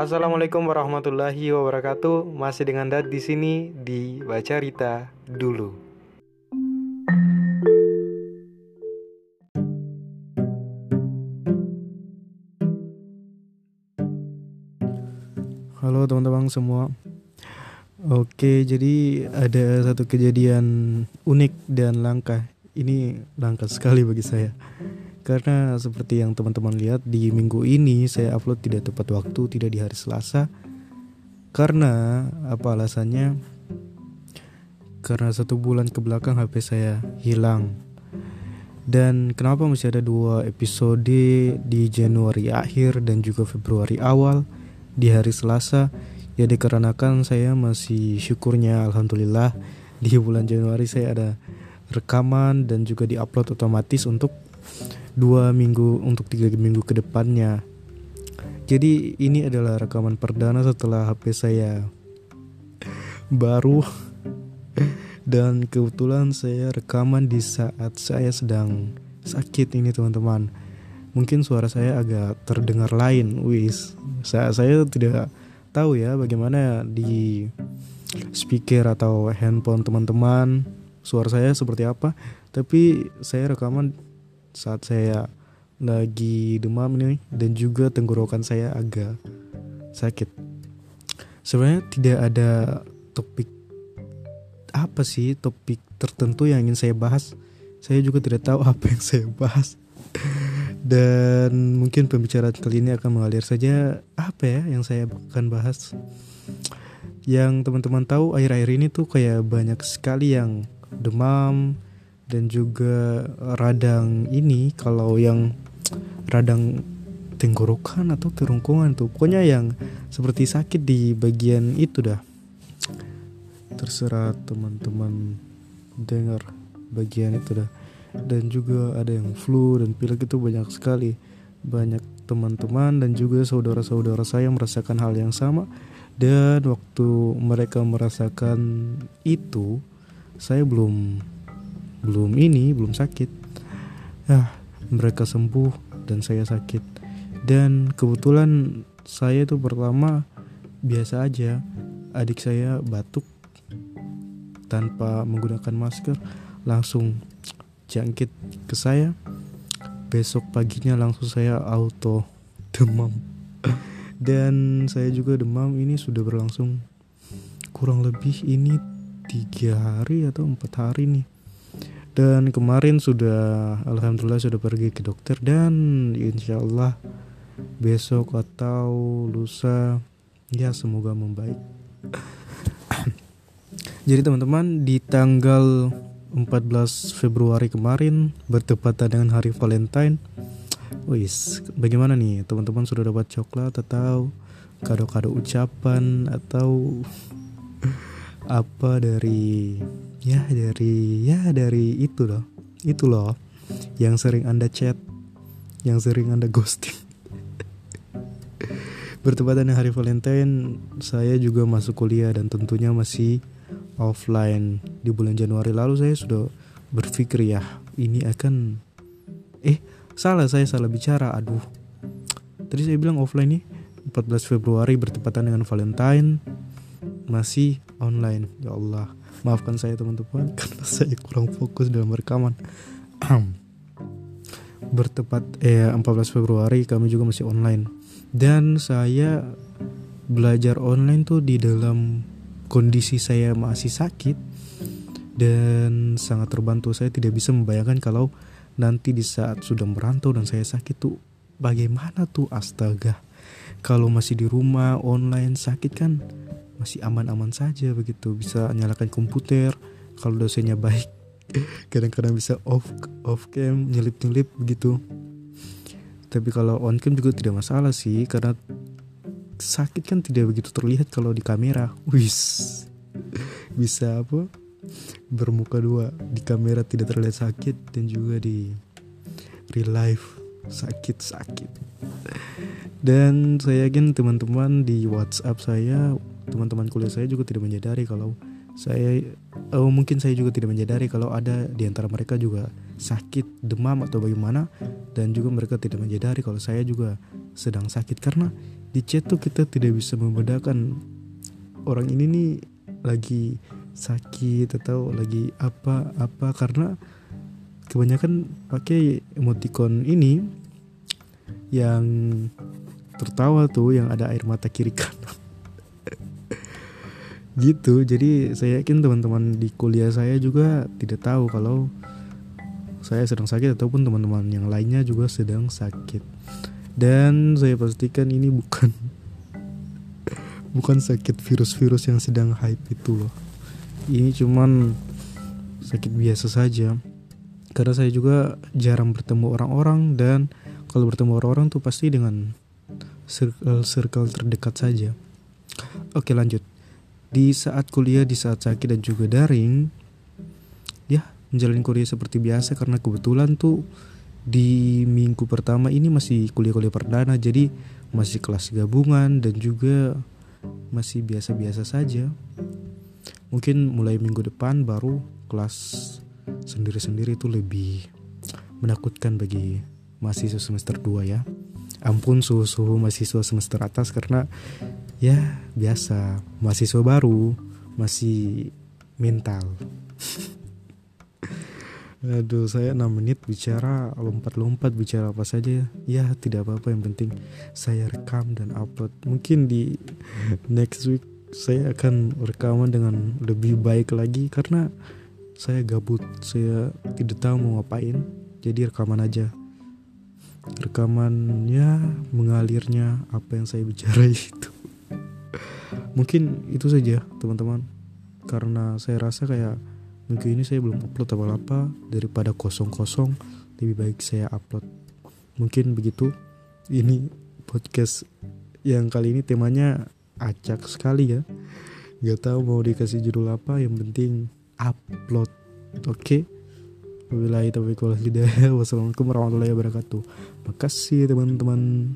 Assalamualaikum warahmatullahi wabarakatuh. Masih dengan Dad di sini di Baca Rita dulu. Halo teman-teman semua. Oke, jadi ada satu kejadian unik dan langka. Ini langka sekali bagi saya. Karena seperti yang teman-teman lihat di minggu ini saya upload tidak tepat waktu, tidak di hari Selasa. Karena apa alasannya? Karena satu bulan ke belakang HP saya hilang. Dan kenapa masih ada dua episode di Januari akhir dan juga Februari awal di hari Selasa? Ya dikarenakan saya masih syukurnya Alhamdulillah di bulan Januari saya ada rekaman dan juga diupload otomatis untuk dua minggu untuk tiga minggu ke depannya. Jadi ini adalah rekaman perdana setelah HP saya baru dan kebetulan saya rekaman di saat saya sedang sakit ini teman-teman. Mungkin suara saya agak terdengar lain, wis. Saya saya tidak tahu ya bagaimana di speaker atau handphone teman-teman suara saya seperti apa. Tapi saya rekaman saat saya lagi demam nih dan juga tenggorokan saya agak sakit. Sebenarnya tidak ada topik apa sih topik tertentu yang ingin saya bahas. Saya juga tidak tahu apa yang saya bahas. Dan mungkin pembicaraan kali ini akan mengalir saja apa ya yang saya akan bahas. Yang teman-teman tahu akhir-akhir ini tuh kayak banyak sekali yang demam, dan juga radang ini kalau yang radang tenggorokan atau kerongkongan tuh pokoknya yang seperti sakit di bagian itu dah. Terserah teman-teman dengar bagian itu dah. Dan juga ada yang flu dan pilek itu banyak sekali. Banyak teman-teman dan juga saudara-saudara saya merasakan hal yang sama. Dan waktu mereka merasakan itu saya belum belum ini belum sakit. Ya mereka sembuh dan saya sakit. Dan kebetulan saya itu pertama biasa aja adik saya batuk tanpa menggunakan masker langsung jangkit ke saya. Besok paginya langsung saya auto demam. Dan saya juga demam ini sudah berlangsung kurang lebih ini tiga hari atau empat hari nih dan kemarin sudah alhamdulillah sudah pergi ke dokter dan insya Allah besok atau lusa ya semoga membaik. Jadi teman-teman di tanggal 14 Februari kemarin bertepatan dengan hari Valentine Wis, bagaimana nih? Teman-teman sudah dapat coklat atau kado-kado ucapan atau apa dari ya dari ya dari itu loh. Itu loh yang sering anda chat yang sering anda ghosting. Bertepatan dengan hari Valentine saya juga masuk kuliah dan tentunya masih offline. Di bulan Januari lalu saya sudah berpikir ya ini akan eh salah saya salah bicara. Aduh. Tadi saya bilang offline nih 14 Februari bertepatan dengan Valentine. Masih online. Ya Allah Maafkan saya teman-teman karena saya kurang fokus dalam rekaman. Bertepat eh 14 Februari kami juga masih online. Dan saya belajar online tuh di dalam kondisi saya masih sakit dan sangat terbantu. Saya tidak bisa membayangkan kalau nanti di saat sudah merantau dan saya sakit tuh bagaimana tuh? Astaga kalau masih di rumah online sakit kan masih aman-aman saja begitu. Bisa nyalakan komputer kalau dosennya baik. Kadang-kadang bisa off off cam nyelip-nyelip begitu. Tapi kalau on cam juga tidak masalah sih karena sakit kan tidak begitu terlihat kalau di kamera. Wis. Bisa apa? Bermuka dua di kamera tidak terlihat sakit dan juga di real life sakit sakit. Dan saya yakin teman-teman di WhatsApp saya teman-teman kuliah saya juga tidak menyadari kalau saya oh, mungkin saya juga tidak menyadari kalau ada di antara mereka juga sakit demam atau bagaimana dan juga mereka tidak menyadari kalau saya juga sedang sakit. Karena di chat tuh kita tidak bisa membedakan orang ini nih lagi sakit atau lagi apa apa. Karena kebanyakan pakai emoticon ini yang tertawa tuh yang ada air mata kiri kanan gitu jadi saya yakin teman-teman di kuliah saya juga tidak tahu kalau saya sedang sakit ataupun teman-teman yang lainnya juga sedang sakit. Dan saya pastikan ini bukan bukan sakit virus-virus yang sedang hype itu loh. Ini cuman sakit biasa saja. Karena saya juga jarang bertemu orang-orang dan kalau bertemu orang-orang tuh pasti dengan circle-circle terdekat saja oke lanjut di saat kuliah, di saat sakit dan juga daring, ya menjalani kuliah seperti biasa karena kebetulan tuh di minggu pertama ini masih kuliah-kuliah perdana jadi masih kelas gabungan dan juga masih biasa-biasa saja. Mungkin mulai minggu depan baru kelas sendiri-sendiri itu lebih menakutkan bagi mahasiswa semester 2 ya. Ampun suhu-suhu mahasiswa semester atas karena ya biasa. Mahasiswa baru masih mental. Aduh saya 6 menit bicara lompat-lompat bicara apa saja. Ya tidak apa-apa yang penting saya rekam dan upload. Mungkin di next week saya akan rekaman dengan lebih baik lagi karena saya gabut. Saya tidak tahu mau ngapain. Jadi rekaman aja. Rekamannya mengalirnya apa yang saya bicara itu mungkin itu saja teman-teman karena saya rasa kayak minggu ini saya belum upload apa-apa daripada kosong-kosong lebih baik saya upload mungkin begitu ini podcast yang kali ini temanya acak sekali ya nggak tahu mau dikasih judul apa yang penting upload oke okay? Wabillahi taufiq. Wassalamualaikum warahmatullahi wabarakatuh. Makasih teman-teman.